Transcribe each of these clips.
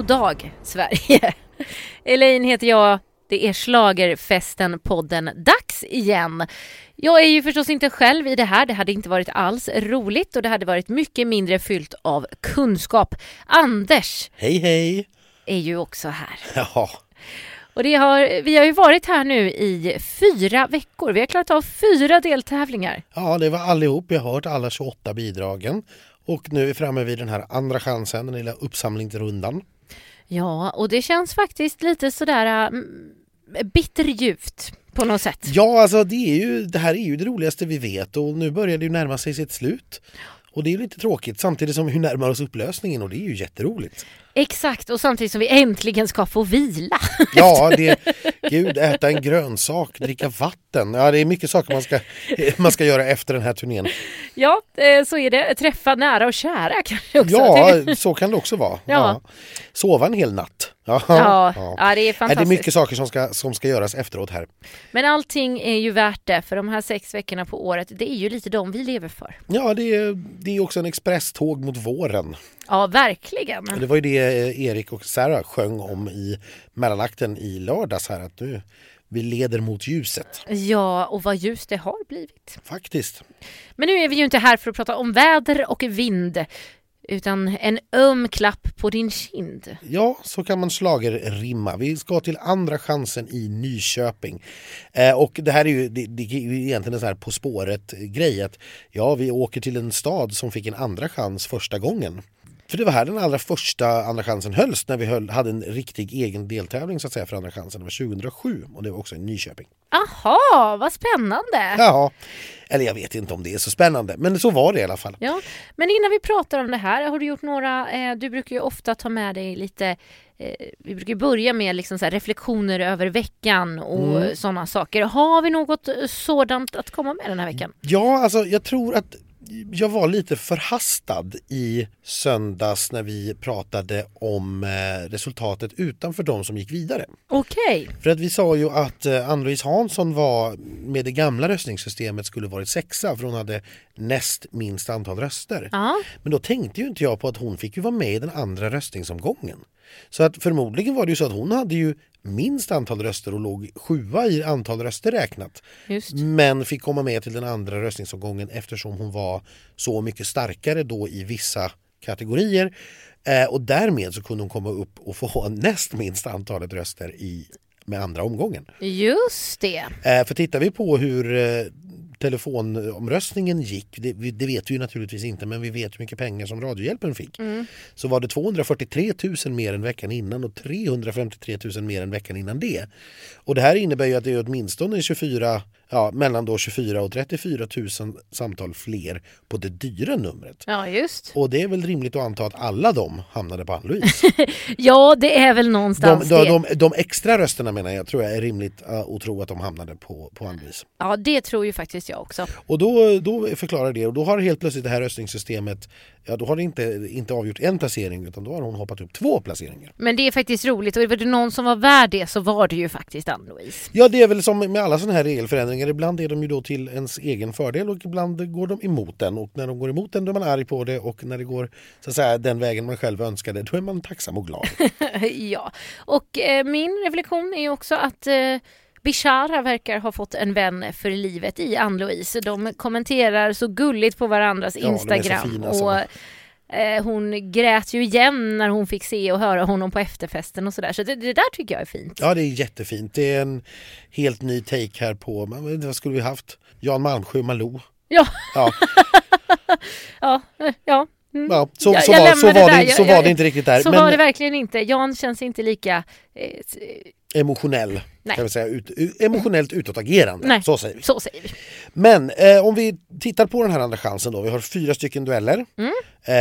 God dag Sverige! Elaine heter jag. Det är Schlagerfesten-podden dags igen. Jag är ju förstås inte själv i det här. Det hade inte varit alls roligt och det hade varit mycket mindre fyllt av kunskap. Anders Hej hej! är ju också här. Ja, Och det har, vi har ju varit här nu i fyra veckor. Vi har klarat av fyra deltävlingar. ja, det var allihop. Jag har hört alla 28 bidragen. Och nu är vi framme vid den här andra chansen, den lilla uppsamlingsrundan. Ja, och det känns faktiskt lite sådär äh, bitterljuvt på något sätt. Ja, alltså det, är ju, det här är ju det roligaste vi vet och nu börjar det ju närma sig sitt slut. Och det är ju lite tråkigt samtidigt som vi närmar oss upplösningen och det är ju jätteroligt. Exakt, och samtidigt som vi äntligen ska få vila. Ja, det, gud, äta en grönsak, dricka vatten. Ja, det är mycket saker man ska, man ska göra efter den här turnén. Ja, eh, så är det. Träffa nära och kära kanske också. Ja, så kan det också vara. Ja. Sova en hel natt. Ja, Ja, ja, det är Nej, det är fantastiskt. mycket saker som ska, som ska göras efteråt här. Men allting är ju värt det, för de här sex veckorna på året, det är ju lite de vi lever för. Ja, det är, det är också en expresståg mot våren. Ja, verkligen. Och det var ju det eh, Erik och Sarah sjöng om i mellanakten i lördags här att nu vi leder mot ljuset. Ja, och vad ljust det har blivit. Faktiskt. Men nu är vi ju inte här för att prata om väder och vind, utan en öm klapp på din kind. Ja, så kan man rimma. Vi ska till andra chansen i Nyköping. Eh, och det här är ju, det, det är egentligen en sån här På spåret-grej. Ja, vi åker till en stad som fick en andra chans första gången. För det var här den allra första andra chansen hölls när vi höll, hade en riktig egen deltävling så att säga för andra chansen. Det var 2007 och det var också i Nyköping. Aha, vad spännande! Ja, eller jag vet inte om det är så spännande, men så var det i alla fall. Ja, men innan vi pratar om det här, har du gjort några, eh, du brukar ju ofta ta med dig lite, eh, vi brukar börja med liksom reflektioner över veckan och Mm. sådana saker. Har vi något eh, sådant att komma med den här veckan? Ja, alltså jag tror att jag var lite förhastad i söndags när vi pratade om eh, resultatet utanför de som gick vidare. Okej, För att vi sa ju att eh, Ann-Louise Hansson var med det gamla röstningssystemet skulle varit sexa för hon hade näst minst antal röster. ja, Men då tänkte ju inte jag på att hon fick ju vara med i den andra röstningsomgången. Så att förmodligen var det ju så att hon hade ju minst antal röster och låg sjua i antal röster räknat. just. Men fick komma med till den andra röstningsomgången eftersom hon var så mycket starkare då i vissa kategorier. Eh, och därmed så kunde hon komma upp och få näst minst antalet röster i, med andra omgången. Just det. Eh, för tittar vi på hur eh, telefonomröstningen gick, det, det vet vi ju naturligtvis inte men vi vet hur mycket pengar som Radiohjälpen fick. Så var det 243 000 mer än veckan innan och 353 000 mer än veckan innan det. Och det här innebär ju att det är åtminstone 24, ja, mellan då 24 och 34 000 samtal fler på det dyra numret. Ja, just. Och det är väl rimligt att anta att alla de hamnade på Ann-Louise. Ja, det är väl De, någonstans de, det. de, de extra rösterna menar jag tror jag är rimligt uh, att tro att de hamnade på, på Ann-Louise. Ja, det tror ju faktiskt jag också. Och då, då förklarar det och då har helt plötsligt det här röstningssystemet Ja då har det inte, inte avgjort en placering utan då har hon hoppat upp två placeringar. Men det är faktiskt roligt och var det någon som var värd det så var det ju faktiskt Ann-Louise. Ja det är väl som med alla sådana här regelförändringar. Ibland är de ju då till ens egen fördel och ibland går de emot den. Och när de går emot den då är man arg på det och när det går så att säga, den vägen man själv önskade då är man tacksam och glad. ja, och eh, min reflektion är också att eh, Bishara verkar ha fått en vän för livet i Ann-Louise. De kommenterar så gulligt på varandras Ja, Instagram. och eh, hon grät ju igen när hon fick se och höra honom på efterfesten och sådär. Så det, det där tycker jag är fint. Ja det är jättefint. Det är en helt ny take här på, men vad skulle vi haft? Jan Malmsjö Malou. Ja, Ja, ja, eh, ja. Mm. ja så, Jag- så, jag var, så, var, det där. så var jag- det inte riktigt där. Så men var det verkligen inte. Jan känns inte lika... Eh, emotionell. Nej. Kan vi säga, ut, emotionellt utåtagerande. Nej. Så säger vi. så säger vi. Men eh, om vi tittar på den här andra chansen då. Vi har fyra stycken dueller. Mm.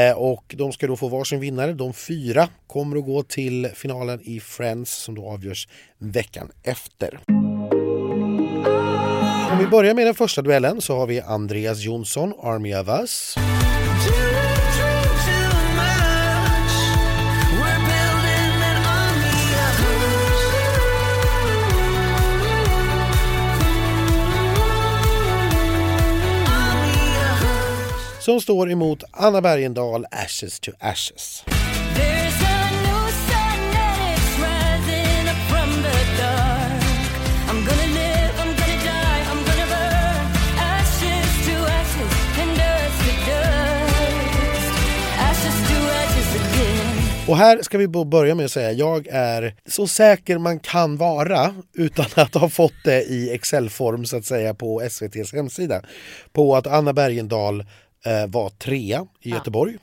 Eh, och de ska då få varsin vinnare. De fyra kommer att gå till finalen i Friends som då avgörs veckan efter. Om vi börjar med den första duellen så har vi Andreas Jonsson, Army of Us. som står emot Anna Bergendahl, Ashes to Ashes. Och här ska vi börja med att säga jag är så säker man kan vara utan att ha fått det i excel-form så att säga på SVTs hemsida på att Anna Bergendahl var trea i Göteborg.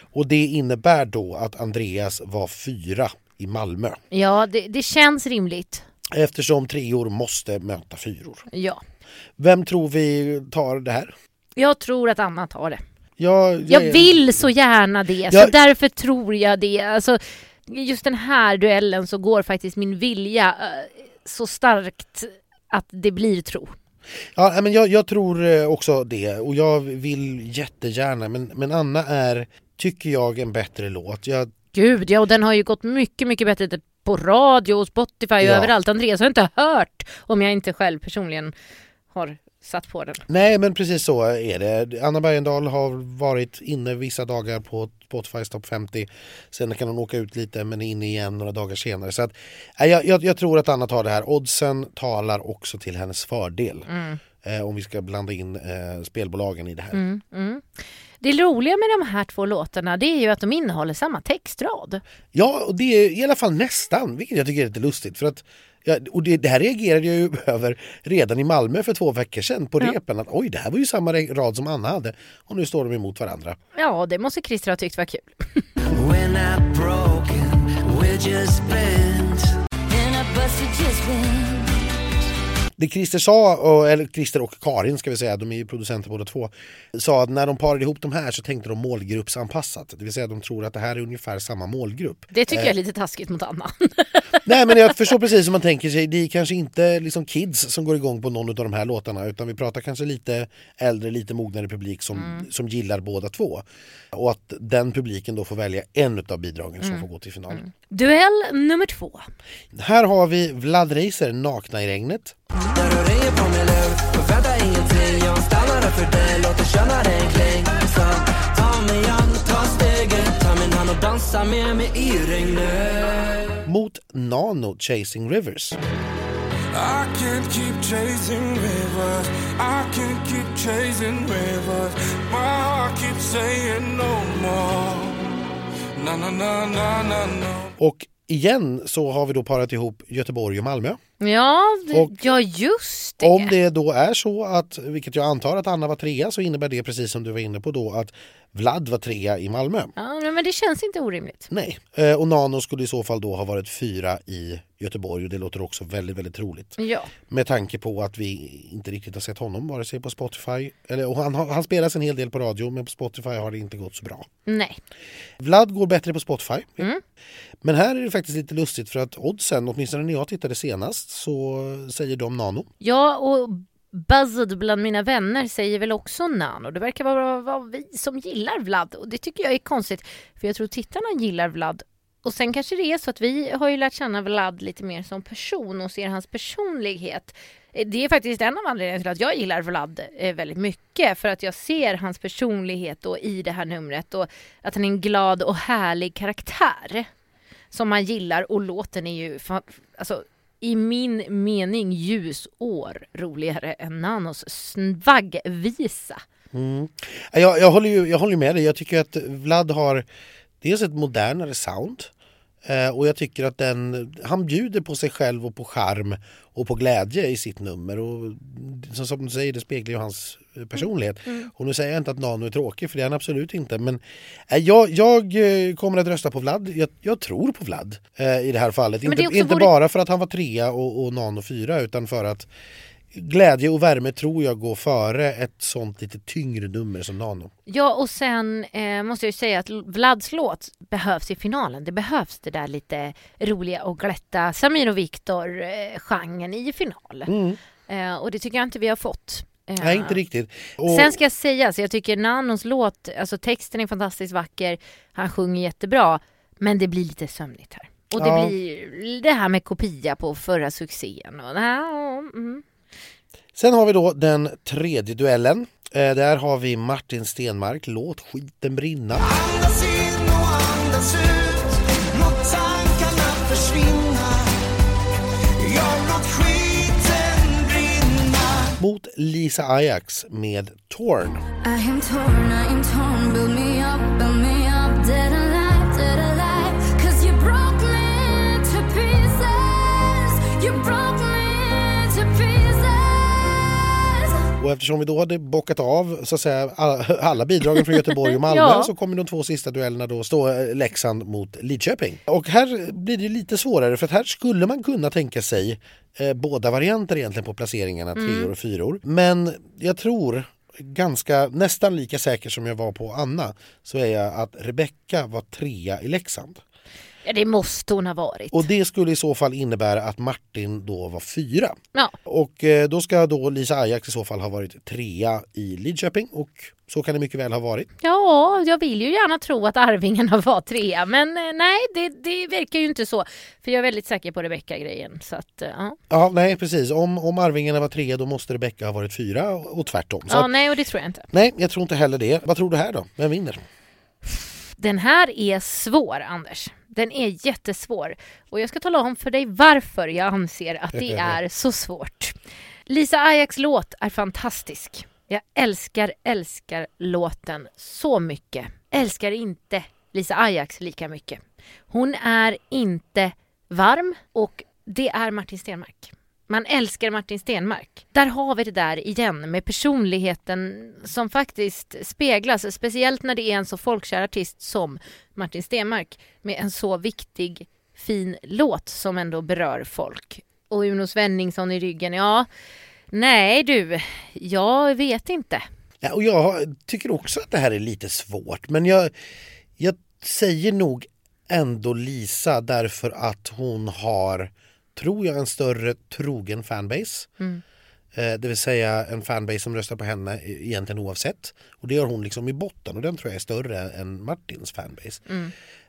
Och det innebär då att Andreas var fyra i Malmö. Ja, det, det känns rimligt. Eftersom treor måste möta fyror. Ja. Vem tror vi tar det här? Jag tror att Anna tar det. Jag, Jag vill så gärna det, så Jag- därför tror jag det. Alltså, just den här duellen så går faktiskt min vilja eh, så starkt att det blir tro. Ja, men jag, jag tror eh, också det och jag vill jättegärna men, men Anna är, tycker jag, en bättre låt. Jag, Gud ja, och den har ju gått mycket, mycket bättre på radio och Spotify och Ja. överallt. Andreas har inte hört om jag inte själv personligen har satt på den. nej men precis så är det. Anna Bergendahl har varit inne vissa dagar på Spotifys topp 50. Sen kan hon åka ut lite men inne igen några dagar senare. Så att, jag, jag, jag tror att Anna tar det här. Oddsen talar också till hennes fördel. Eh, om vi ska blanda in eh, spelbolagen i det här. Mm, mm. Det roliga med de här två låtarna det är ju att de innehåller samma textrad. Ja, och det är i alla fall nästan, vilket jag tycker är lite lustigt. För att, ja, och det, det här reagerade jag ju över redan i Malmö för två veckor sedan på Ja. repen. Att, Oj, det här var ju samma rad som Anna hade. Och nu står de emot varandra. Ja, det måste Christer ha tyckt var kul. We're not broken, we're just bent. And I busted just went. Det Christer sa, och, eller Christer och Karin ska vi säga, de är ju producenter båda två, sa att när de parade ihop de här så tänkte de målgruppsanpassat. Det vill säga de tror att det här är ungefär samma målgrupp. Det tycker jag är lite taskigt mot Anna. Nej men jag förstår precis som man tänker sig, det är kanske inte liksom kids som går igång på någon av de här låtarna utan vi pratar kanske lite äldre, lite mognare publik som, som gillar båda två. Och att den publiken då får välja en av bidragen som får gå till final. Duell nummer två. Här har vi Vlad Reiser, Nakna i regnet. När du ringer på min lur, förvänta ingenting. Jag stannar där för dig, låter köna dig en kling. Så ta mig an, ta steget, ta min hand och dansa med mig i regnet. Mot Nano, Chasing Rivers. I can't keep chasing rivers. I can't keep chasing rivers. My heart keeps saying no more. Na na na na na na. Och igen så har vi då parat ihop Göteborg och Malmö. Ja, Och- ja just det. Om det då är så att, vilket jag antar att Anna var trea, så innebär det precis som du var inne på då att Vlad var trea i Malmö. Ja, men det känns inte orimligt. Nej. Eh, Och Nano skulle i så fall då ha varit fyra i Göteborg och det låter också väldigt, väldigt troligt. Ja. Med tanke på att vi inte riktigt har sett honom vare sig på Spotify, eller han, han spelas en hel del på radio men på Spotify har det inte gått så bra. Nej. Vlad går bättre på Spotify. Mm. Men här är det faktiskt lite lustigt för att oddsen, åtminstone när jag tittade senast, så säger de Nano. Ja, och buzzed bland mina vänner säger väl också Nano. Det verkar vara, vara vi som gillar Vlad och det tycker jag är konstigt. För jag tror tittarna gillar Vlad. Och sen kanske det är så att vi har ju lärt känna Vlad lite mer som person och ser hans personlighet. Eh, det är faktiskt en av anledningarna till att jag gillar Vlad eh, väldigt mycket. För att jag ser hans personlighet då i det här numret och att han är en glad och härlig karaktär. Som man gillar och låten är ju alltså, i min mening ljusår roligare än Nanos svaggvisa. Mm. Jag, jag, håller ju, jag håller med dig, jag tycker att Vlad har dels ett modernare sound eh, och jag tycker att den, han bjuder på sig själv och på charm och på glädje i sitt nummer. Och som, du säger, det speglar ju hans eh, personlighet. Och nu säger jag inte att Nano är tråkig, för det är han absolut inte. Men eh, jag, jag kommer att rösta på Vlad. Jag, jag tror på Vlad eh, i det här fallet. Men Inte, inte vår- bara för att han var trea och, och Nano fyra, utan för att glädje och värme tror jag går före ett sånt lite tyngre nummer som Nano. Ja och sen eh, måste jag ju säga att Vlads låt behövs i finalen. Det behövs det där lite roliga och glätta Samir och Viktor eh, i final. Eh, och det tycker jag inte vi har fått. Eh, Nej, inte riktigt. Och, Sen ska jag säga, så jag tycker Nanos låt, alltså texten är fantastiskt vacker, han sjunger jättebra, men det blir lite sömnigt här. Och det Ja. blir det här med kopia på förra succén. Och, ja, mm. Sen har vi då den tredje duellen. Eh, där har vi Martin Stenmark, Låt skiten brinna. Andas in och andas ut. Låt tankarna försvinna. Ja, låt skiten brinna. Mot Lisa Ajax med Torn. I am torn, I am torn. Build me up, build me up. Dead Och eftersom vi då hade bockat av så att säga, alla, bidragen från Göteborg och Malmö Ja. så kommer de två sista duellerna då stå eh, Leksand mot Lidköping. Och här blir det lite svårare för att här skulle man kunna tänka sig eh, båda varianter egentligen på placeringarna, treor och fyror. Men jag tror ganska nästan lika säker som jag var på Anna så är jag att Rebecka var trea i Leksand. Ja, det måste hon ha varit. Och det skulle i så fall innebära att Martin då var fyra. Ja. Och eh, då ska då Lisa Ajax i så fall ha varit trea i Lidköping och så kan det mycket väl ha varit. Ja, jag vill ju gärna tro att Arvingarna var trea, men eh, nej, det, det verkar ju inte så. För jag är väldigt säker på Rebecca-grejen. Så att, eh, ja. Ja, nej precis. Om, om Arvingarna var trea då måste Rebecka ha varit fyra och, och tvärtom. Så ja, att, nej, och det tror jag inte. nej, jag tror inte heller det. Vad tror du här då? Vem vinner? Den här är svår, Anders. Den är jättesvår. Och jag ska tala om för dig varför jag anser att det är så svårt. Lisa Ajax låt är fantastisk. Jag älskar, älskar låten så mycket. Älskar inte Lisa Ajax lika mycket. Hon är inte varm och det är Martin Stenmark. Man älskar Martin Stenmark. Där har vi det där igen med personligheten som faktiskt speglas, speciellt när det är en så folkkär artist som Martin Stenmark med en så viktig, fin låt som ändå berör folk. Och Uno Svenningsson i ryggen, ja, nej du, jag vet inte. Ja, och jag tycker också att det här är lite svårt men jag, jag säger nog ändå Lisa därför att hon har, tror jag, en större trogen fanbase. Eh, det vill säga en fanbase som röstar på henne e- egentligen oavsett. Och det har hon liksom i botten och den tror jag är större än Martins fanbase.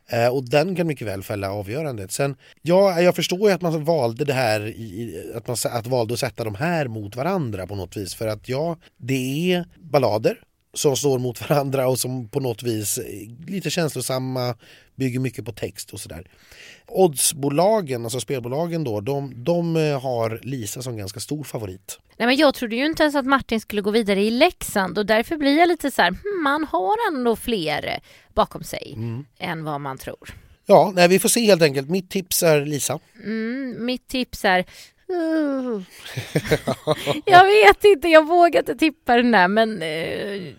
Eh, och den kan mycket väl fälla avgörandet. Sen, ja, jag förstår ju att man valde det här, i, att man att valde att sätta de här mot varandra på något vis. För att ja, det är ballader som står mot varandra och som på något vis är lite känslosamma, bygger mycket på text och sådär. Oddsbolagen, alltså spelbolagen då, de, de eh, har Lisa som ganska stor favorit. Nej, men jag trodde ju inte ens att Martin skulle gå vidare i Leksand och därför blir jag lite så här, hmm, man har ändå fler eh, bakom sig än vad man tror. Ja, nej, vi får se helt enkelt. Mitt tips är Lisa. Mm, mitt tips är uh, Jag vet inte, jag vågar inte tippa den där men... Uh,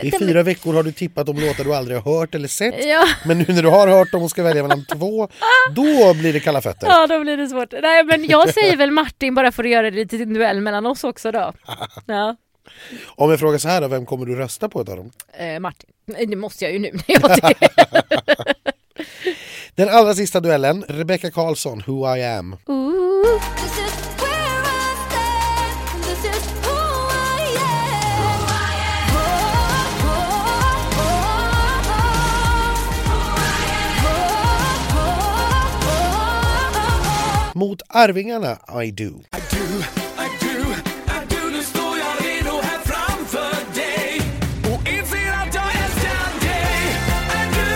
I fyra veckor har du tippat om låtar du aldrig har hört eller sett. Ja. Men nu när du har hört dem och ska välja mellan två, då blir det kalla fötter. Ja, då blir det svårt. Nej, men jag säger väl Martin bara för att göra det till en duell mellan oss också då. Ja, Om jag frågar så här då, vem kommer du rösta på utav dem? eh, Martin. Det måste jag ju nu när jag. Den allra sista duellen, Rebecca Karlsson, Who I am. Ooh. Mot Arvingarna, I do. I do, I do, I do Nu står jag redo här framför dig och inser att jag älskar dig I do,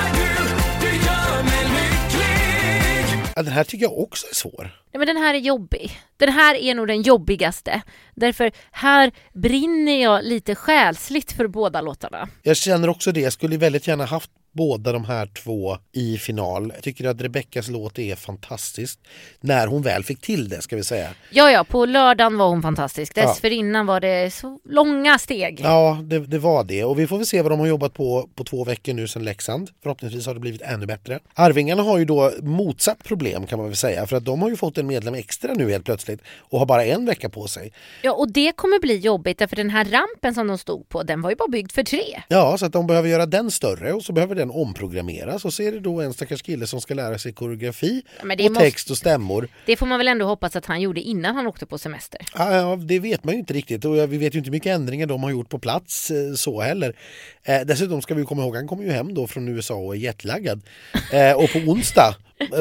I do, du gör mig lycklig Ja, den här tycker jag också är svår. Nej, men den här är jobbig. Den här är nog den jobbigaste. Därför här brinner jag lite själsligt för båda låtarna. Jag känner också det, jag skulle väldigt gärna haft båda de här två i final. Jag tycker att Rebeckas låt är fantastisk. När hon väl fick till det ska vi säga. Ja, ja, på lördagen var hon fantastisk. Ja. Dessförinnan var det så långa steg. Ja, det, det var det. Och vi får väl se vad de har jobbat på på två veckor nu sedan Leksand. Förhoppningsvis har det blivit ännu bättre. Arvingarna har ju då motsatt problem kan man väl säga. För att de har ju fått en medlem extra nu helt plötsligt och har bara en vecka på sig. Ja, och det kommer bli jobbigt därför den här rampen som de stod på, den var ju bara byggd för tre. Ja, så att de behöver göra den större och så behöver den omprogrammeras. Och så är det då en stackars kille som ska lära sig koreografi och måste- text och stämmor. Det får man väl ändå hoppas att han gjorde innan han åkte på semester. Ja, ja, det vet man ju inte riktigt och vi vet ju inte hur mycket ändringar de har gjort på plats eh, så heller. Eh, dessutom ska vi komma ihåg, han kommer ju hem då från USA och är jetlaggad. Eh, och på onsdag,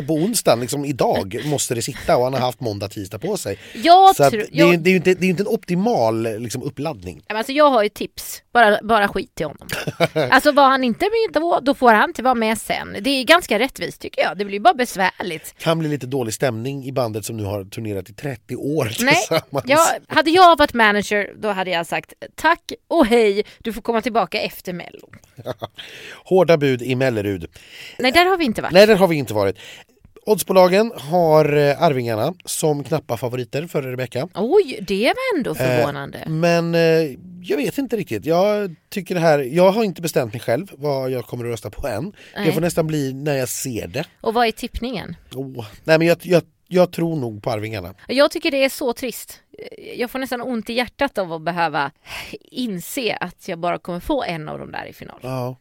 på onsdagen, liksom idag, måste det sitta och han har haft måndag, tisdag på sig. Jag så tror- det, är, jag- det, är ju inte, det är ju inte en optimal liksom, uppladdning. Alltså jag har ju tips, bara, bara skit till honom. Alltså var han inte med då, då får han inte vara med sen. Det är ganska rättvist tycker jag, det blir bara besvärligt. Kan bli lite dålig stämning i bandet som nu har turnerat i 30 år Nej, tillsammans. jag, hade jag varit manager då hade jag sagt tack och hej, du får komma tillbaka efter mello. Hårda bud i Mellerud. Nej, där har vi inte varit. Nej, den har vi inte varit. Oddsbolagen har eh, Arvingarna som knappa favoriter för Rebecca. Oj, det var ändå Eh, förvånande. Men eh, jag vet inte riktigt. Jag tycker det här, jag har inte bestämt mig själv vad jag kommer att rösta på än. Nej. Det får nästan bli när jag ser det. Och vad är tippningen? Åh, Nej men jag, jag, jag tror nog på Arvingarna. Jag tycker det är så trist. Jag får nästan ont i hjärtat av att behöva inse att jag bara kommer få en av dem där i final. Ja.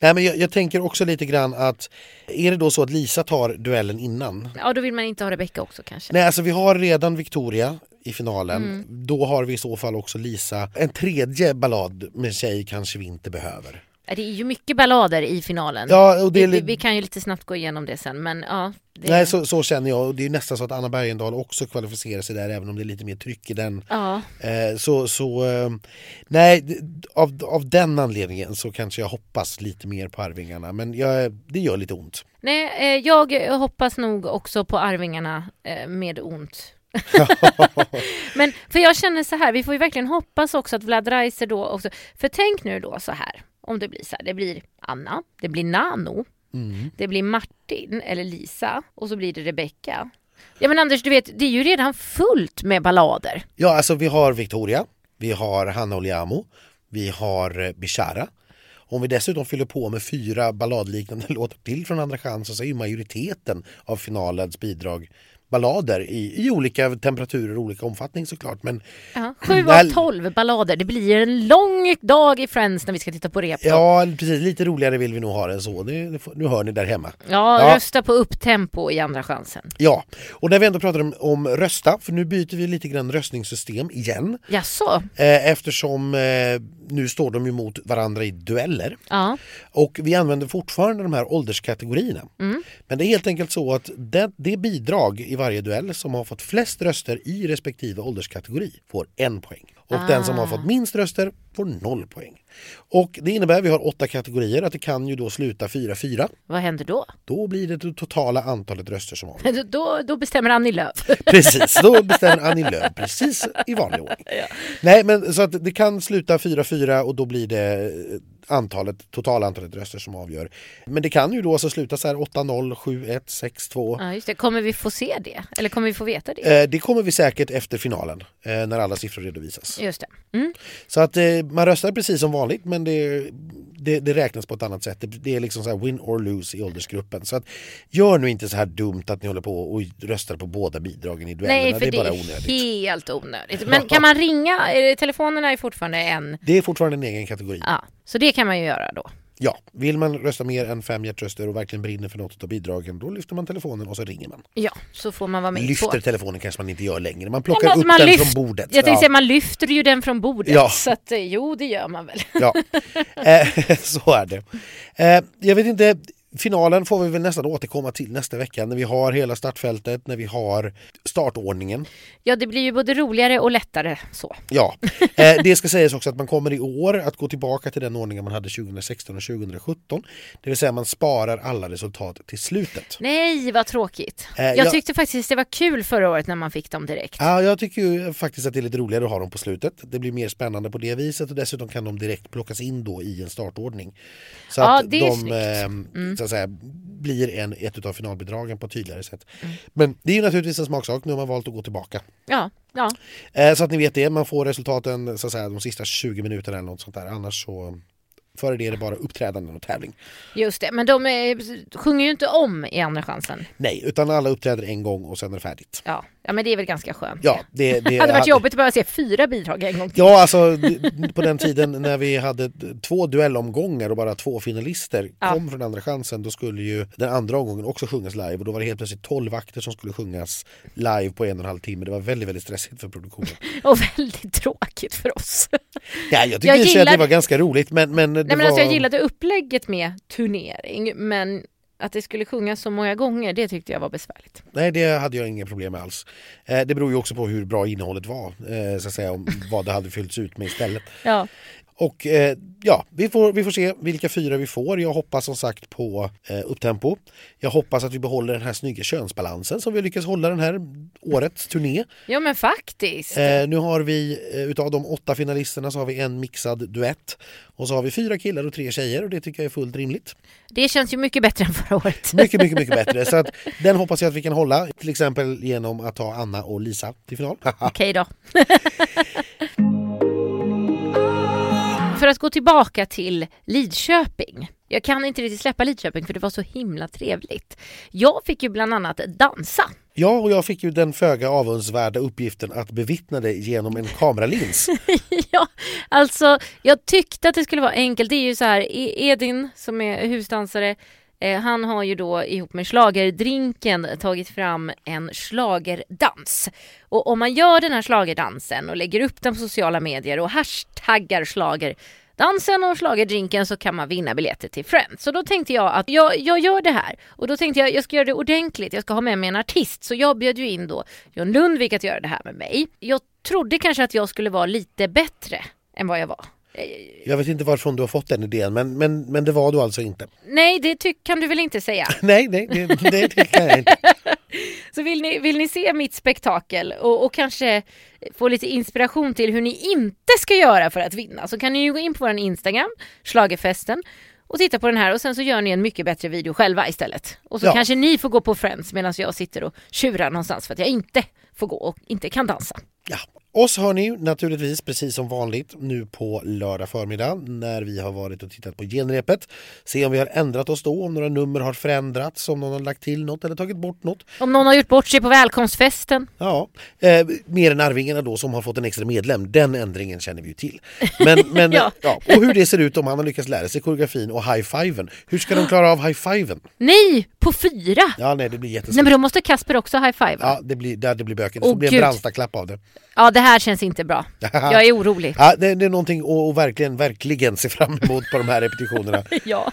Nej men jag, jag tänker också lite grann att är det då så att Lisa tar duellen innan? Ja, då vill man inte ha Rebecca också kanske. Nej alltså vi har redan Victoria i finalen. Mm. Då har vi i så fall också Lisa. En tredje ballad med tjej kanske vi inte behöver. Det är ju mycket ballader i finalen. Ja, och det vi, vi, kan ju lite snabbt gå igenom det sen, men ja. Det, Nej så, så känner jag och det är nästan så att Anna Bergendahl också kvalificerar sig där även om det är lite mer tryck i den. Ja, Eh, så så eh, nej av, av den anledningen så kanske jag hoppas lite mer på Arvingarna men jag, det gör lite ont. nej, eh, jag hoppas nog också på Arvingarna eh, med ont. Men för jag känner så här, vi får ju verkligen hoppas också att Vlad Reiser då också, för tänk nu då så här, om det blir så här, det blir Anna, det blir Nano, det blir Martin eller Lisa och så blir det Rebecca. Ja men Anders, du vet, det är ju redan fullt med ballader. Ja alltså vi har Victoria, vi har Hanna Oliamo, vi har eh, Bishara. Om vi dessutom fyller på med fyra balladliknande låtar till från Andra chansen så är ju majoriteten av finalens bidrag ballader i, i olika temperaturer och olika omfattning såklart. Men Ja, sju av Nej. tolv ballader. Det blir en lång dag i Friends när vi ska titta på rep. ja, precis, lite roligare vill vi nog ha det än så. Det, det nu hör ni där hemma. Ja, Ja. rösta på upptempo i andra chansen. Ja, och när vi ändå pratar om, om rösta, för nu byter vi lite grann röstningssystem igen. Jaså? Eh, eftersom eh, nu står de ju mot varandra i dueller. Ja. Och vi använder fortfarande de här ålderskategorierna. Men det är helt enkelt så att det, det bidrag i varje duell som har fått flest röster i respektive ålderskategori får en poäng. Och den som har fått minst röster får noll poäng. Och det innebär, vi har åtta kategorier, att det kan ju då sluta 4-4. Vad händer då? Då blir det det totala antalet röster som avgör. Då, då bestämmer Annie Lööf. Precis, då bestämmer Annie Lööf precis i vanlig ordning. Nej men så att det kan sluta 4-4 och då blir det antalet, totala antalet röster som avgör. Men det kan ju då alltså sluta så här 8-0, 7-1, 6-2. Ja, just det. Kommer vi få se det? Eller kommer vi få veta det? Eh, Det kommer vi säkert efter finalen eh, när alla siffror redovisas. Just det. Mm. Så att eh, man röstar precis som vanligt men det, det, det räknas på ett annat sätt. Det, det är liksom så här win or lose i åldersgruppen. Så att gör nu inte så här dumt att ni håller på och röstar på båda bidragen i duellerna. Nej, för det är det bara är onödigt. helt onödigt. Men kan man ringa? Det- Telefonerna är fortfarande en. Det är fortfarande en egen kategori. Ja, så det kan man ju göra då. Ja, vill man rösta mer än fem hjärtröster och verkligen brinner för något av bidragen då lyfter man telefonen och så ringer man. Ja, så får man vara med Lyfter på. telefonen kanske man inte gör längre, man plockar alltså upp man den lyft- från bordet. Jag tänkte ja. säga, man lyfter ju den från bordet. Ja. Så att, eh, jo, det gör man väl. Ja, eh, så är det. Eh, jag vet inte, finalen får vi väl nästan återkomma till nästa vecka när vi har hela startfältet, när vi har startordningen. Ja, det blir ju både roligare och lättare så. Ja, eh, det ska sägas också att man kommer i år att gå tillbaka till den ordningen man hade 2016 och 2017. Det vill säga man sparar alla resultat till slutet. Nej, vad tråkigt. Eh, jag jag- tyckte faktiskt det var kul förra året när man fick dem direkt. Ja, jag tycker ju faktiskt att det är lite roligare att ha dem på slutet. Det blir mer spännande på det viset och dessutom kan de direkt plockas in då i en startordning. Så Ja, att det är de snyggt. Mm. Så att säga, blir en, ett av finalbidragen på ett tydligare sätt. Men det är ju naturligtvis en smaksak, nu har man valt att gå tillbaka. Ja, ja. Eh, så att ni vet det, man får resultaten så att säga, de sista 20 minuterna eller något sånt där. Annars så Före det är det bara uppträdanden och tävling. Just det. Men de eh, sjunger ju inte om i Andra chansen. Nej, utan alla uppträder en gång och sen är det färdigt. Ja, ja men det är väl ganska skönt. Ja, det, det hade varit jobbigt att behöva se fyra bidrag en gång till. Ja, alltså på den tiden när vi hade två duellomgångar och bara två finalister Ja. kom från andra chansen då skulle ju den andra omgången också sjungas live och då var det helt plötsligt 12 akter som skulle sjungas live på en och en halv timme. Det var väldigt, väldigt stressigt för produktionen. Och väldigt tråkigt för oss. Ja, jag tyckte Jag sig att det var ganska roligt men, men, Nej, men var... alltså, jag gillade upplägget med turnering, men att det skulle sjungas så många gånger, det tyckte jag var besvärligt. Nej, det hade jag inga problem med alls. Eh, det beror ju också på hur bra innehållet var, eh, så att säga, om vad det hade fyllts ut med istället. Ja, Och eh, ja, vi får, vi får se vilka fyra vi får. Jag hoppas som sagt på eh, upptempo. Jag hoppas att vi behåller den här snygga könsbalansen som vi lyckas hålla den här årets turné. Ja men faktiskt. Eh, nu har vi eh, utav de åtta finalisterna så har vi en mixad duett och så har vi fyra killar och tre tjejer och det tycker jag är fullt rimligt. Det känns ju mycket bättre än förra året. Mycket, mycket, mycket bättre. Så att den hoppas jag att vi kan hålla, till exempel genom att ta Anna och Lisa till final. Okej då. För att gå tillbaka till Lidköping. Jag kan inte riktigt släppa Lidköping för det var så himla trevligt. Jag fick ju bland annat dansa. Ja, och jag fick ju den föga avundsvärda uppgiften att bevittna det genom en kameralins. ja, alltså jag tyckte att det skulle vara enkelt. Det är ju så här, E- Edin som är husdansare, eh, han har ju då ihop med schlagerdrinken tagit fram en schlagerdans. Och om man gör den här schlagerdansen och lägger upp den på sociala medier och hashtaggar schlagerdansen och schlagerdrinken så kan man vinna biljetter till Friends. Så då tänkte jag att jag, jag gör det här. Och då tänkte jag jag ska göra det ordentligt. Jag ska ha med mig en artist. Så jag bjöd ju in då John Lundvik att göra det här med mig. Jag trodde kanske att jag skulle vara lite bättre än vad jag var. Jag vet inte varifrån du har fått den idén men, men, men det var du alltså inte. Nej, det kan du väl inte säga? Nej, nej, det, det, det kan jag inte. Så vill ni, vill ni se mitt spektakel och, och kanske få lite inspiration till hur ni inte ska göra för att vinna så kan ni ju gå in på vår Instagram, Schlagerfesten och titta på den här och sen så gör ni en mycket bättre video själva istället. Och så Ja. kanske ni får gå på Friends medan jag sitter och tjurar någonstans för att jag inte får gå och inte kan dansa. Ja. Oss hör ni naturligtvis precis som vanligt nu på lördag förmiddag när vi har varit och tittat på genrepet. Se om vi har ändrat oss då, om några nummer har förändrats, om någon har lagt till något eller tagit bort något. Om någon har gjort bort sig på välkomstfesten. Ja, eh, mer än Arvingarna då som har fått en extra medlem. Den ändringen känner vi ju till. Men, men Ja. ja. och hur det ser ut om han har lyckats lära sig koreografin och high-fiven. Hur ska de klara av high-fiven? Nej, på fyra! Ja, nej, det blir jättesvårt. Nej men då måste Kasper också high-five. Ja, det blir, det, det blir bökigt. Det får Åh, bli en brandstaklapp av det. ja, det här känns inte bra. Jag är orolig. Ja, det, det är någonting att verkligen, verkligen se fram emot på de här repetitionerna. Ja.